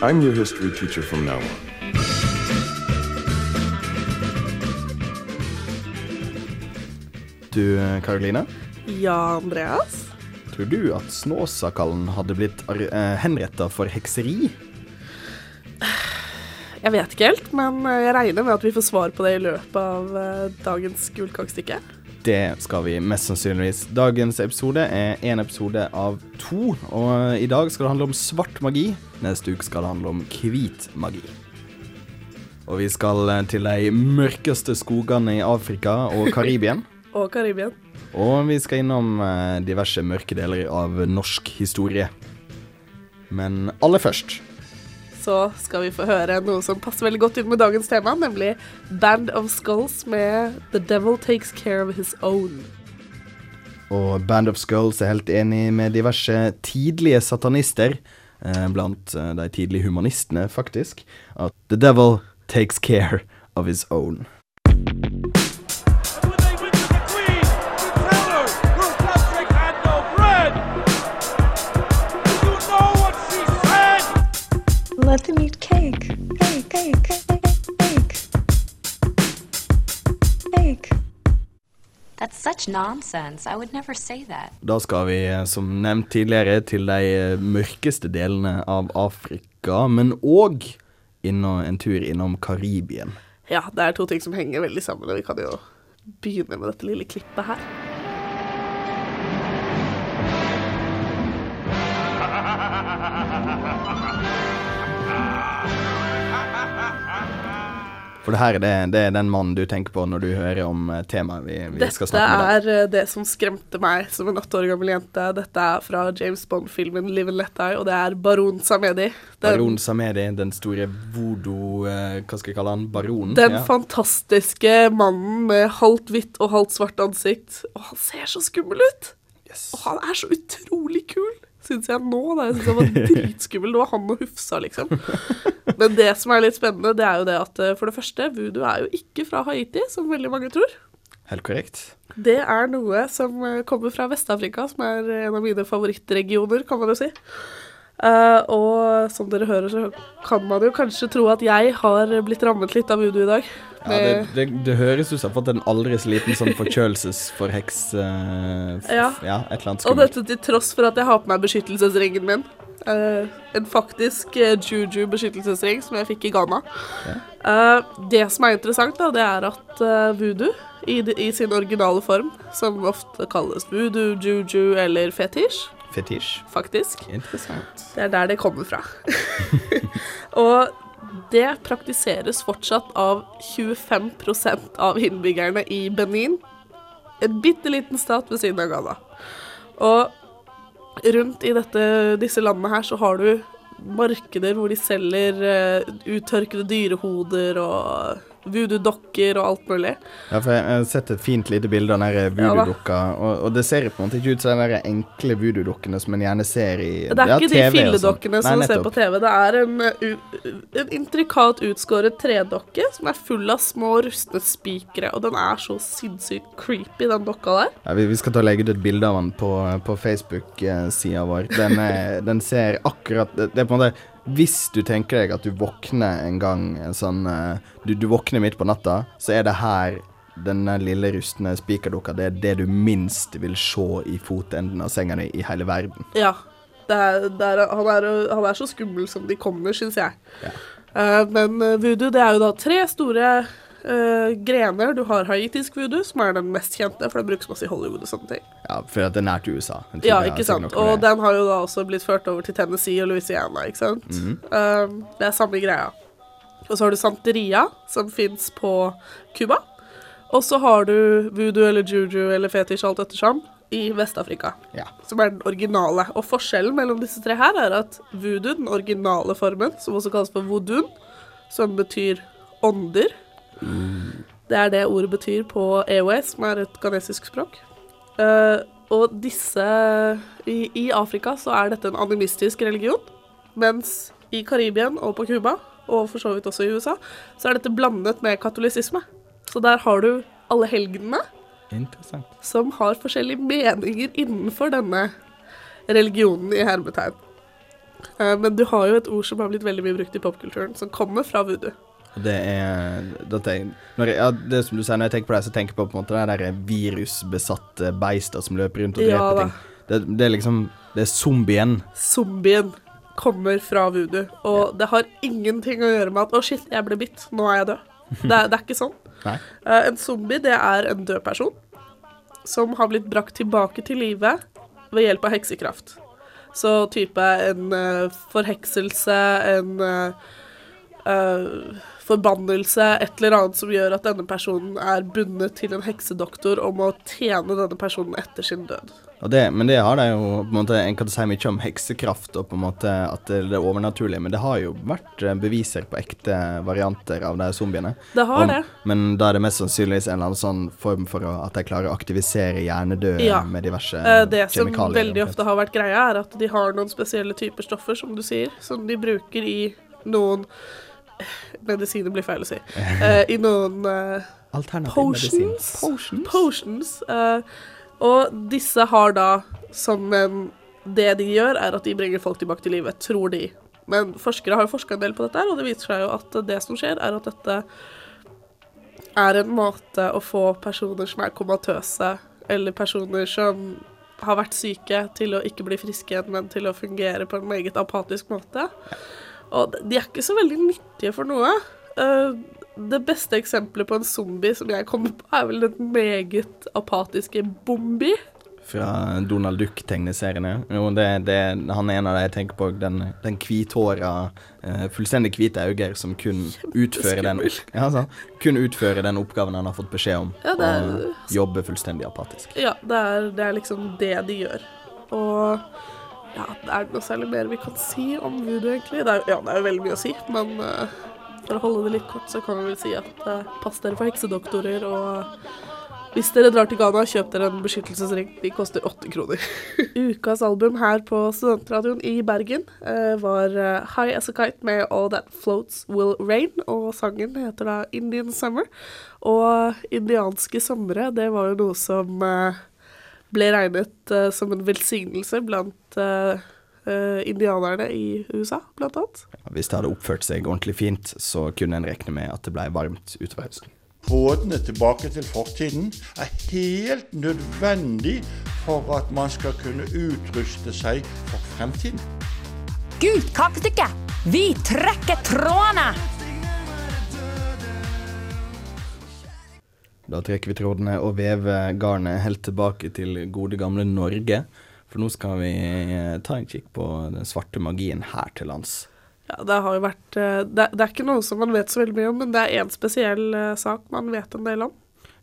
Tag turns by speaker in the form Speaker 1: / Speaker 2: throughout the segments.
Speaker 1: I'm your history teacher from now on.
Speaker 2: Du, Karoline,
Speaker 3: Ja, Andreas?
Speaker 2: tror du at Snåsakallen hadde blitt uh, henretta for hekseri?
Speaker 3: Jeg vet ikke helt, men eh, jeg regner med at vi får svar på det i løpet av eh, dagens gullkakestykke.
Speaker 2: Det skal vi mest sannsynligvis. Dagens episode er én episode av to, og i dag skal det handle om svart magi. Neste uke skal det handle om hvit magi. Og vi skal eh, til de mørkeste skogene i Afrika og Karibien.
Speaker 3: Og Karibien.
Speaker 2: Og vi skal innom eh, diverse mørke deler av norsk historie. Men aller først
Speaker 3: Så skal vi få høre noe som passer veldig godt inn med dagens tema, nemlig Band of Skulls med The Devil Takes Care of His Own.
Speaker 2: Og Band of Skulls er helt enig med diverse tidlige satanister, eh, blant eh, de tidlige humanistene, faktisk, at the devil takes care of his own. Da skal vi, eh, som nevnt tidligere, til de eh, mørkeste delene av Afrika, men òg en tur innom Karibien.
Speaker 3: Ja, det er to ting som henger veldig sammen, og vi kan jo begynne med dette lille klippet her.
Speaker 2: For det her er det, det er den mannen du tenker på når du hører om eh, temaet vi, vi skal snakke om i dag.
Speaker 3: er eh, det som skremte meg som en åtte år gammel jente. Dette er fra James Bond-filmen 'Live and Let Die', og det er Baron Samedi. Den,
Speaker 2: Baron Samedi, den store voodoo... eh, hva skal jeg kalle han? Baronen?
Speaker 3: den
Speaker 2: ja.
Speaker 3: fantastiske mannen med halvt hvitt og halvt svart ansikt. Og han ser så skummel ut!
Speaker 2: Yes.
Speaker 3: Og han er så utrolig kul, syns jeg nå. Da. Jeg synes han var dritskummel. Det var han og Hufsa, liksom. Men det som er litt spennende, det er jo det at eh, for det første, voodoo er jo ikke fra Haiti, som veldig mange tror.
Speaker 2: Helt korrekt.
Speaker 3: Det er noe som eh, kommer fra Vest-Afrika, som er en av mine favorittregioner, kan man jo si. Eh, og som dere hører, så kan man jo kanskje tro at jeg har blitt rammet litt av voodoo i dag.
Speaker 2: Ja, det, det, det høres ut som har fått en aldri så liten sånn forkjølelsesforheks... Uh,
Speaker 3: Ja.
Speaker 2: ja, et eller annet
Speaker 3: Og dette til tross for at jeg har på meg beskyttelsesringen min. Uh, en faktisk uh, juju-beskyttelsesring som jeg fikk i Ghana. Eh, det som er interessant, da, det er at voodoo i, i sin originale form, som ofte kalles voodoo, juju eller fetisj,
Speaker 2: Fetisj.
Speaker 3: faktisk,
Speaker 2: Interessant.
Speaker 3: det er der det kommer fra. Og det praktiseres fortsatt av 25% av innbyggerne i Benin. En bitte liten stat ved siden av Ghana. Og rundt i dette, disse landene her så har du markeder hvor de selger uh, uttørkede dyrehoder og voodoo-dokker og alt mulig.
Speaker 2: Ja, for jeg har sett et fint lite bilde av den voodoo-dukka, og, og det ser på en måte ikke ut som de enkle voodoo-dukkene som en gjerne ser i
Speaker 3: Det er
Speaker 2: ja,
Speaker 3: ikke
Speaker 2: TV
Speaker 3: de
Speaker 2: og sånt.
Speaker 3: filledokkene som man ser på. TV. Det er en, en intrikat utskåret tredokke som er full av små rustne spikere, og den er så sinnssykt creepy, den dokka der.
Speaker 2: Ja, vi, vi skal ta og legge ut et bilde av den på, på Facebook-sida vår. Den, er, den ser akkurat det, det er på en måte Hvis du tenker deg at du våkner en gang sånn eh, du, du våkner midt på natta, så er det her denne lille rustne spikerdukka det er det du minst vil se i fotenden av senga di i hele verden.
Speaker 3: Ja. Det er, det er, han, er, han er så skummel som de kommer, syns jeg. Eh, men uh, voodoo, det er jo da tre store eh, grener. Du har haitisk voodoo, som er den mest kjente, for den brukes masse i Hollywood og sånne ting.
Speaker 2: Ja, for at det er nært USA.
Speaker 3: Ja, ikke sant. Og
Speaker 2: med-
Speaker 3: den har jo da også blitt ført over til Tennessee og Louisiana, ikke sant. um, det er samme greia. Og så har du santeria, som fins på Cuba. Og så har du voodoo eller juju eller fetisj, alt ettersom, i Vest-Afrika.
Speaker 2: Ja.
Speaker 3: Som er den originale. Og forskjellen mellom disse tre her er at voodoo, den originale formen, som også kalles for voodoo, som betyr ånder Det er det ordet betyr på EOS, som er et ghanesisk språk. Uh, og disse i, I Afrika så er dette en animistisk religion, mens i Karibien og på Cuba, og for så vidt også i USA, så er dette blandet med katolisisme. Så der har du alle helgenene som har forskjellige meninger innenfor denne religionen i hermetegn. Eh, men du har jo et ord som har blitt veldig mye brukt i popkulturen, som kommer fra voodoo.
Speaker 2: Det er det, jeg, jeg, ja, det som du sier, når jeg tenker på det, så tenker jeg på, på en måte det der virusbesatte beister som løper rundt og dreper
Speaker 3: Ja
Speaker 2: ting. Det, det er liksom Det er zombien.
Speaker 3: Zombien kommer fra voodoo, og det har ingenting å gjøre med at 'å, shit, jeg ble bitt, nå er jeg død'. Det, det er ikke sånn. Eh, en zombie, det er en død person som har blitt brakt tilbake til live ved hjelp av heksekraft. Så type en uh, forhekselse, en eh, eh, forbannelse, et eller annet som gjør at denne personen er bundet til en heksedoktor og må tjene denne personen etter sin død.
Speaker 2: Det, men det har det jo på en måte En kan si mye om heksekraft og på en måte at det er overnaturlig, men det har jo vært eh, beviser på ekte varianter av de zombiene.
Speaker 3: Det har
Speaker 2: Og-
Speaker 3: det.
Speaker 2: Men da er det mest sannsynligvis en eller annen sånn form for å, at de klarer å aktivisere hjernedøde
Speaker 3: Ja.
Speaker 2: med diverse
Speaker 3: Eh, Det som veldig ofte har vært greia, er at de har noen spesielle typer stoffer, som du sier, som de bruker i noen Medisiner blir feil å si. Uh, I noen uh,
Speaker 2: Alternativ
Speaker 3: potions.
Speaker 2: Potions.
Speaker 3: Potions. uh, og disse har da som en Det de gjør, er at de bringer folk tilbake til livet, tror de. Men forskere har jo forska en del på dette, og det viser seg jo at det som skjer, er at dette er en måte å få personer som er komatøse, eller personer som har vært syke, til å ikke bli friske igjen, men til å fungere på en meget apatisk måte. Og de er ikke så veldig nyttige for noe. Eh, det beste eksempelet på en zombie som jeg kommer på, er vel den meget apatiske Bombi.
Speaker 2: Fra Donald Duck-tegneseriene. Jo, det, det, han er en av de jeg tenker på. Den, den hvithåra, eh, fullstendig hvite øyne som kun utfører den ja, så, Kun utfører den oppgaven han har fått beskjed om.
Speaker 3: Ja, det er-
Speaker 2: Og jobber fullstendig apatisk.
Speaker 3: Ja, det er, det er liksom det de gjør. Og ja, er det noe særlig mer vi kan si om voodoo, egentlig? Det er, ja, det er jo veldig mye å si, men uh, for å holde det litt kort, så kan vi vel si at uh, pass dere for heksedoktorer, og hvis dere drar til Ghana, kjøp dere en beskyttelsesring. De koster åtte kroner. Ukas album her på Studentradioen i Bergen uh, var High As A Kite med All That Floats Will Rain, og sangen heter da Indian Summer. Og indianske somre, det var jo noe som eh, ble regnet uh, som en velsignelse blant uh, indianerne i USA, blant annet.
Speaker 2: Hvis det hadde oppført seg ordentlig fint, så kunne en regne med at det ble varmt utover høsten.
Speaker 4: Trådene tilbake til fortiden er helt nødvendig for at man skal kunne utruste seg for fremtiden.
Speaker 5: Gud, kakestykke! Vi trekker trådene!
Speaker 2: Da trekker vi trådene og vever garnet helt tilbake til gode gamle Norge. For nå skal vi eh, ta en kikk på den svarte magien her til lands.
Speaker 3: Ja, det har jo vært eh, det, det er ikke noe som man vet så veldig mye om, men det er én spesiell eh, sak man vet en del om.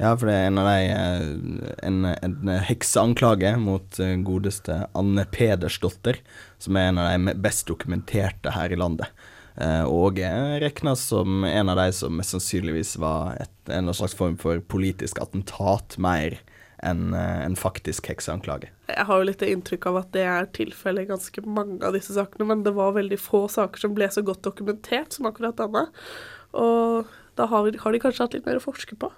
Speaker 2: Ja, for det er en av de En, en hekseanklage mot godeste Anne Pedersdotter, som er en av de best dokumenterte her i landet. Eh, og regnes som en av de som mest sannsynligvis var et, en slags form for politisk attentat mer enn eh, en faktisk hekseanklage.
Speaker 3: Jeg har jo litt inntrykk av at det er tilfellet i ganske mange av disse sakene, men det var veldig få saker som ble så godt dokumentert som akkurat denne. Og da har, har de kanskje hatt litt mer å forske på.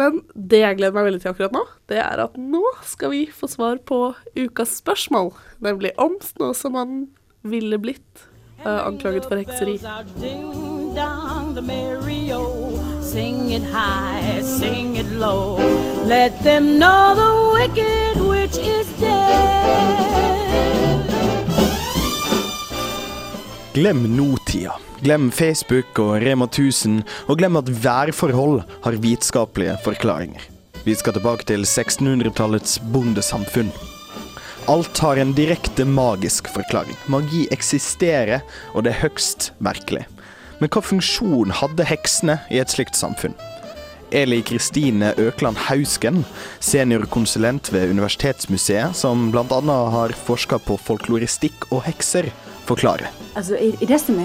Speaker 3: Men det jeg gleder meg veldig til akkurat nå, det er at nå skal vi få svar på ukas spørsmål. Nemlig om man ville blitt anklaget for hekseri.
Speaker 6: Ding dong, the merry o. Sing it high, sing it low. Let them know the wicked witch is dead.
Speaker 7: Glem nåtida. Glem Facebook og Rema 1000, og glem at værforhold har vitenskapelige forklaringer. Vi skal tilbake til 1600-tallets bondesamfunn. Alt har en direkte magisk forklaring. Magi eksisterer, og det er høgst merkelig. Men hva funksjon hadde heksene i et slikt samfunn? Eli Kristine Økland Hausken, seniorkonsulent ved Universitetsmuseet, som bl.a. har forska på folkloristikk og hekser, forklarer.
Speaker 8: Altså, i, i det som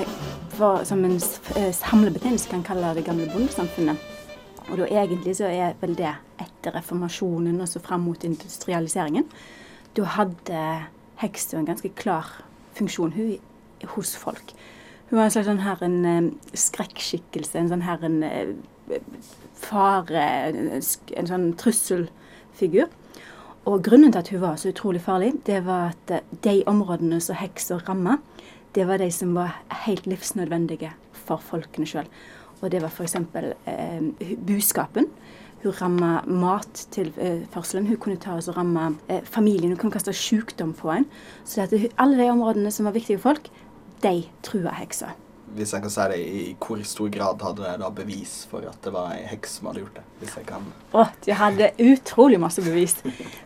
Speaker 8: hva som en eh, samlebetegnelse kan kalle det gamle bondesamfunnet. Og da egentlig så er vel det etter reformasjonen og så fram mot industrialiseringen. Da hadde heksa en ganske klar funksjon hun, hos folk. Hun var en slags sånn her en skrekkskikkelse, en sånn her en eh, fare, en sånn trusselfigur. Og grunnen til at hun var så utrolig farlig, det var at eh, de områdene som heksa ramma, det var de som var helt livsnødvendige for folkene sjøl. Og det var f.eks. Eh, buskapen. Hun ramma mattilførselen. Hun kunne ta oss og ramme eh, familien. Hun kunne kaste sykdom på en. Så alle de områdene som var viktige for folk, de trua heksa.
Speaker 9: Hvis jeg kan si det, i hvor stor grad hadde de da bevis for at det var ei heks som hadde gjort det? Hvis jeg kan
Speaker 8: Å, de hadde utrolig masse bevis.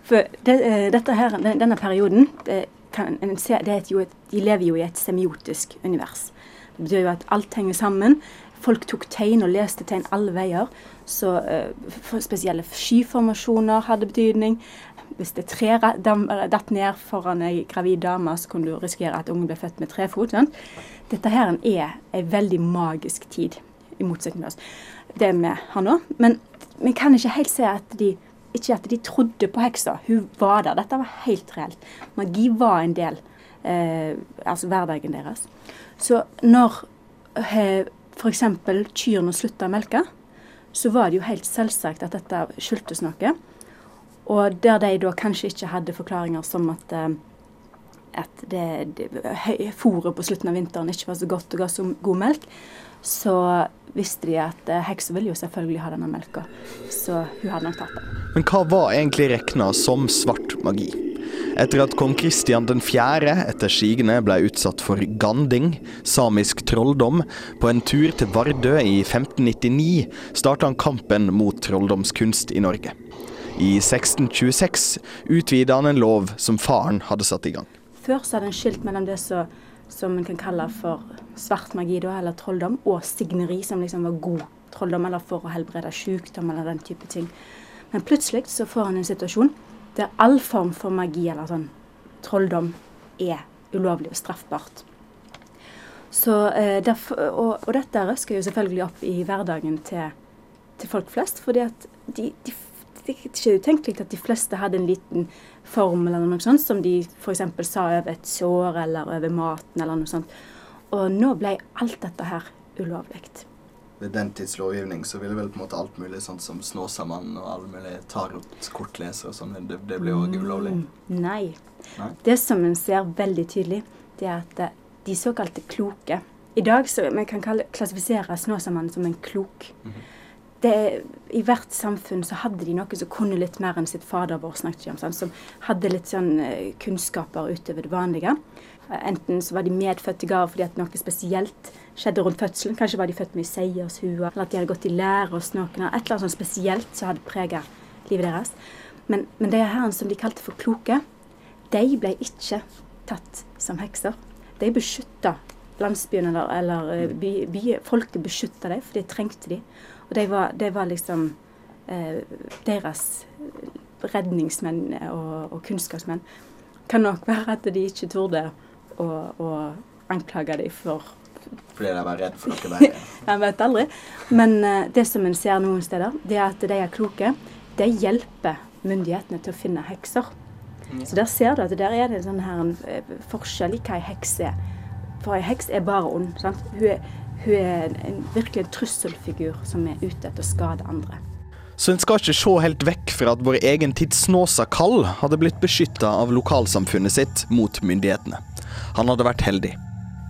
Speaker 8: For det, eh, her, denne perioden det kan en se, et, De lever jo i et semiotisk univers. Det betyr jo at alt henger sammen. Folk tok tegn og leste tegn alle veier. Så uh, spesielle skyformasjoner hadde betydning. Hvis det tre datt ned foran ei gravid dame, så kunne du risikere at ungen ble født med trefot. sant? Dette her er ei veldig magisk tid, i motsetning til oss. Det vi har nå. Men vi kan ikke helt se at de ikke at de trodde på heksa. Hun var der. Dette var helt reelt. Magi var en del eh, altså hverdagen deres. Så når eh, f.eks. kyrne slutta å melke, så var det jo helt selvsagt at dette skyldtes noe. Og der de da kanskje ikke hadde forklaringer som at eh, at det, det, fôret på slutten av vinteren ikke var så godt og ga så god melk, så visste de at eh, heksa ville jo selvfølgelig ha denne melka. Så hun hadde nok tatt den.
Speaker 2: Men hva var egentlig regna som svart magi? Etter at kong Kristian 4. etter sigende ble utsatt for ganding, samisk trolldom, på en tur til Vardø i 1599, starta han kampen mot trolldomskunst i Norge. I 1626 utvida han en lov som faren hadde satt i gang.
Speaker 8: Før så hadde en skilt mellom det så, som en kan kalle for svart magi, da, eller trolldom, og signeri, som liksom var god trolldom, eller for å helbrede sykdom, eller den type ting. Men plutselig så får han en situasjon der all form for magi, eller sånn trolldom, er ulovlig og straffbart. Så, eh, derfor, og, og dette røsker jo selvfølgelig opp i hverdagen til, til folk flest, fordi de, de, det er ikke utenkelig at de fleste hadde en liten formel eller noe sånt, som de f.eks. sa over et sår eller over maten eller noe sånt. Og nå ble alt dette her ulovlig.
Speaker 9: Ved den tids lovgivning så ville vel på en måte alt mulig sånn som Snåsamannen og alle mulige tarot-kortlesere og sånn, det, det ble jo ulovlig.
Speaker 8: Mm, Nei.
Speaker 9: Nei?
Speaker 8: Det som en ser veldig tydelig, det er at eh, de såkalte kloke I dag så vi kan kalle, klassifisere Snåsamannen som en klok. det, I hvert samfunn så hadde de noe som kunne litt mer enn sitt fader vår, snakket om, sånn, som hadde litt sånn eh, kunnskaper utover det vanlige. Enten så var de medfødte gaver fordi at noe spesielt skjedde rundt fødselen. Kanskje var de født med seiershue, eller at de hadde gått i lære hos noen. Et eller annet sånt spesielt som hadde preget livet deres. Men, men de herrene som de kalte for kloke, de ble ikke tatt som hekser. De beskytta landsbyen eller, eller eh, by, by, folket beskytta dem, for det trengte de. Og de var, de var liksom eh, deres redningsmenn og, og kunnskapsmenn. Kan nok være at de ikke torde å, og anklage dem for
Speaker 9: Fordi de var redd for noe verre.
Speaker 8: Jeg vet aldri. Men uh, det som en ser noen steder, det er at de er kloke. De hjelper myndighetene til å finne hekser. Så der ser du at der er det en sånn her en, eh, forskjell i hva ei heks er. For ei heks er bare ond. sant? Hun er, hun er en, en, virkelig en trusselfigur som er ute etter å skade andre.
Speaker 2: Så en skal ikke se helt vekk fra at vår egen tids Snåsa-kall hadde blitt beskytta av lokalsamfunnet sitt mot myndighetene. Han hadde vært heldig.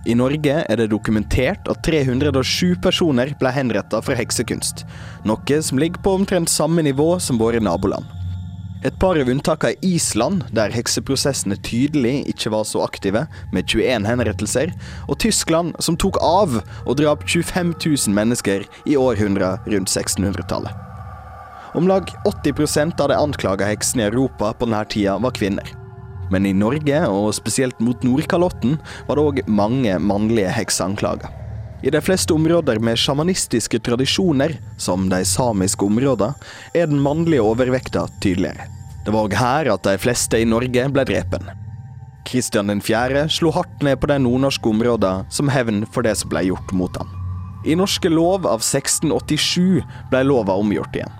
Speaker 2: I Norge er det dokumentert at 307 personer ble henretta for heksekunst, noe som ligger på omtrent samme nivå som våre naboland. Et par av unntakene er Island, der hekseprosessene tydelig ikke var så aktive, med 21 henrettelser, og Tyskland, som tok av og drap 25 000 mennesker i århundrer rundt 1600-tallet. Om lag 80% av de anklaga heksene i Europa på denne tida var kvinner. Men i Norge, og spesielt mot Nordkalotten, var det òg mange mannlige hekseanklager. I de fleste områder med sjamanistiske tradisjoner, som de samiske områdene, er den mannlige overvekta tydeligere. Det var òg her at de fleste i Norge ble drepen. Kristian 4. slo hardt ned på de nordnorske områdene som hevn for det som ble gjort mot ham. I norske lov av 1687 ble lova omgjort igjen.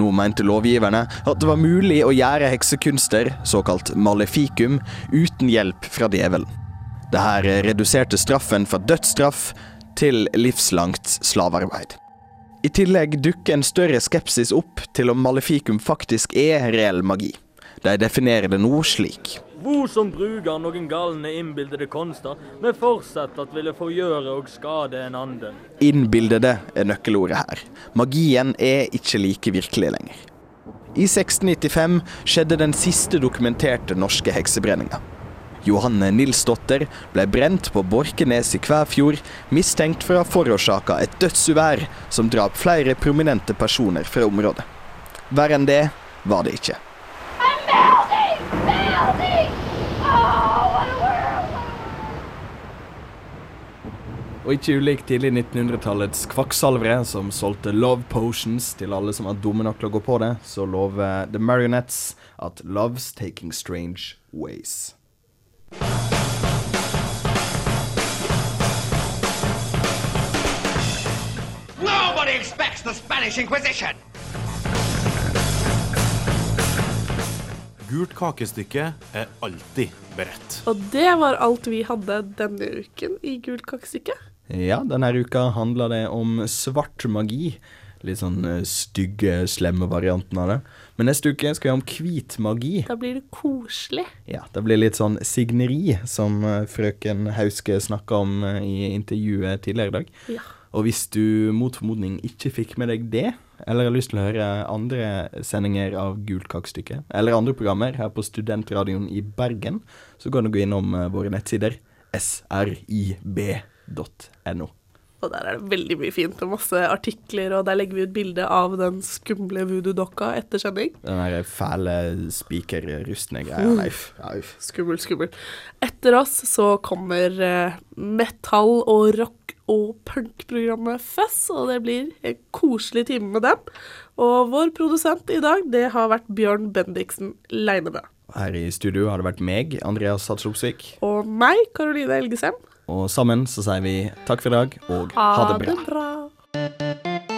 Speaker 2: Nå mente lovgiverne at det var mulig å gjøre heksekunster, såkalt malefikum, uten hjelp fra djevelen. Dette reduserte straffen fra dødsstraff til livslangt slavearbeid. I tillegg dukker en større skepsis opp til om malefikum faktisk er reell magi.
Speaker 7: De definerer det nå slik.
Speaker 10: Hvor som bruker noen galne innbildede konster, med forsett at ville forgjøre og skade en anden.
Speaker 7: Innbildede er nøkkelordet her. Magien er ikke like virkelig lenger. I 1695 skjedde den siste dokumenterte norske heksebrenninga. Johanne Nilsdotter ble brent på Borkenes i Kvæfjord, mistenkt for å ha forårsaka et dødsuvær som drap flere prominente personer fra området. Verre enn det var det ikke.
Speaker 2: Og ikke ulikt tidlig 1900-tallets kvakksalvere som solgte love potions til alle som var dumme nok til å gå på det, så lover The Marionettes at love's taking strange ways.
Speaker 11: Nobody expects the Spanish Inquisition!
Speaker 12: Gult kakestykke er alltid beredt.
Speaker 3: Og det var alt vi hadde denne uken i Gult kakestykke.
Speaker 2: Ja, denne uka handler det om svart magi. Litt sånn eh, stygge, slemme varianten av det. Men neste uke skal vi ha om hvit magi.
Speaker 3: Da blir det koselig.
Speaker 2: Ja, det blir litt sånn signeri, som eh, frøken Hauske snakka om eh, i intervjuet tidligere i dag.
Speaker 3: Ja.
Speaker 2: Og hvis du mot formodning ikke fikk med deg det, eller har lyst til å høre andre sendinger av Gult kakestykke, eller andre programmer her på Studentradioen i Bergen, så kan du gå innom eh, våre nettsider srib.no.
Speaker 3: Og der er det veldig mye fint og masse artikler, og der legger vi ut bilde av den skumle voodoo-dokka etter sending.
Speaker 2: Den der fæle spikerrustne greia.
Speaker 3: Skummel, skummel. Etter oss så kommer eh, metall og rock og punkprogrammet Fuzz, og det blir en koselig time med dem. Og vår produsent i dag, det har vært Bjørn Bendiksen Leinebø.
Speaker 2: Her i studio har det vært meg, Andreas Hatslopsvik.
Speaker 3: Og meg, Karoline Elgesem.
Speaker 2: Og sammen så sier vi takk for i dag, og ha det bra.
Speaker 3: bra.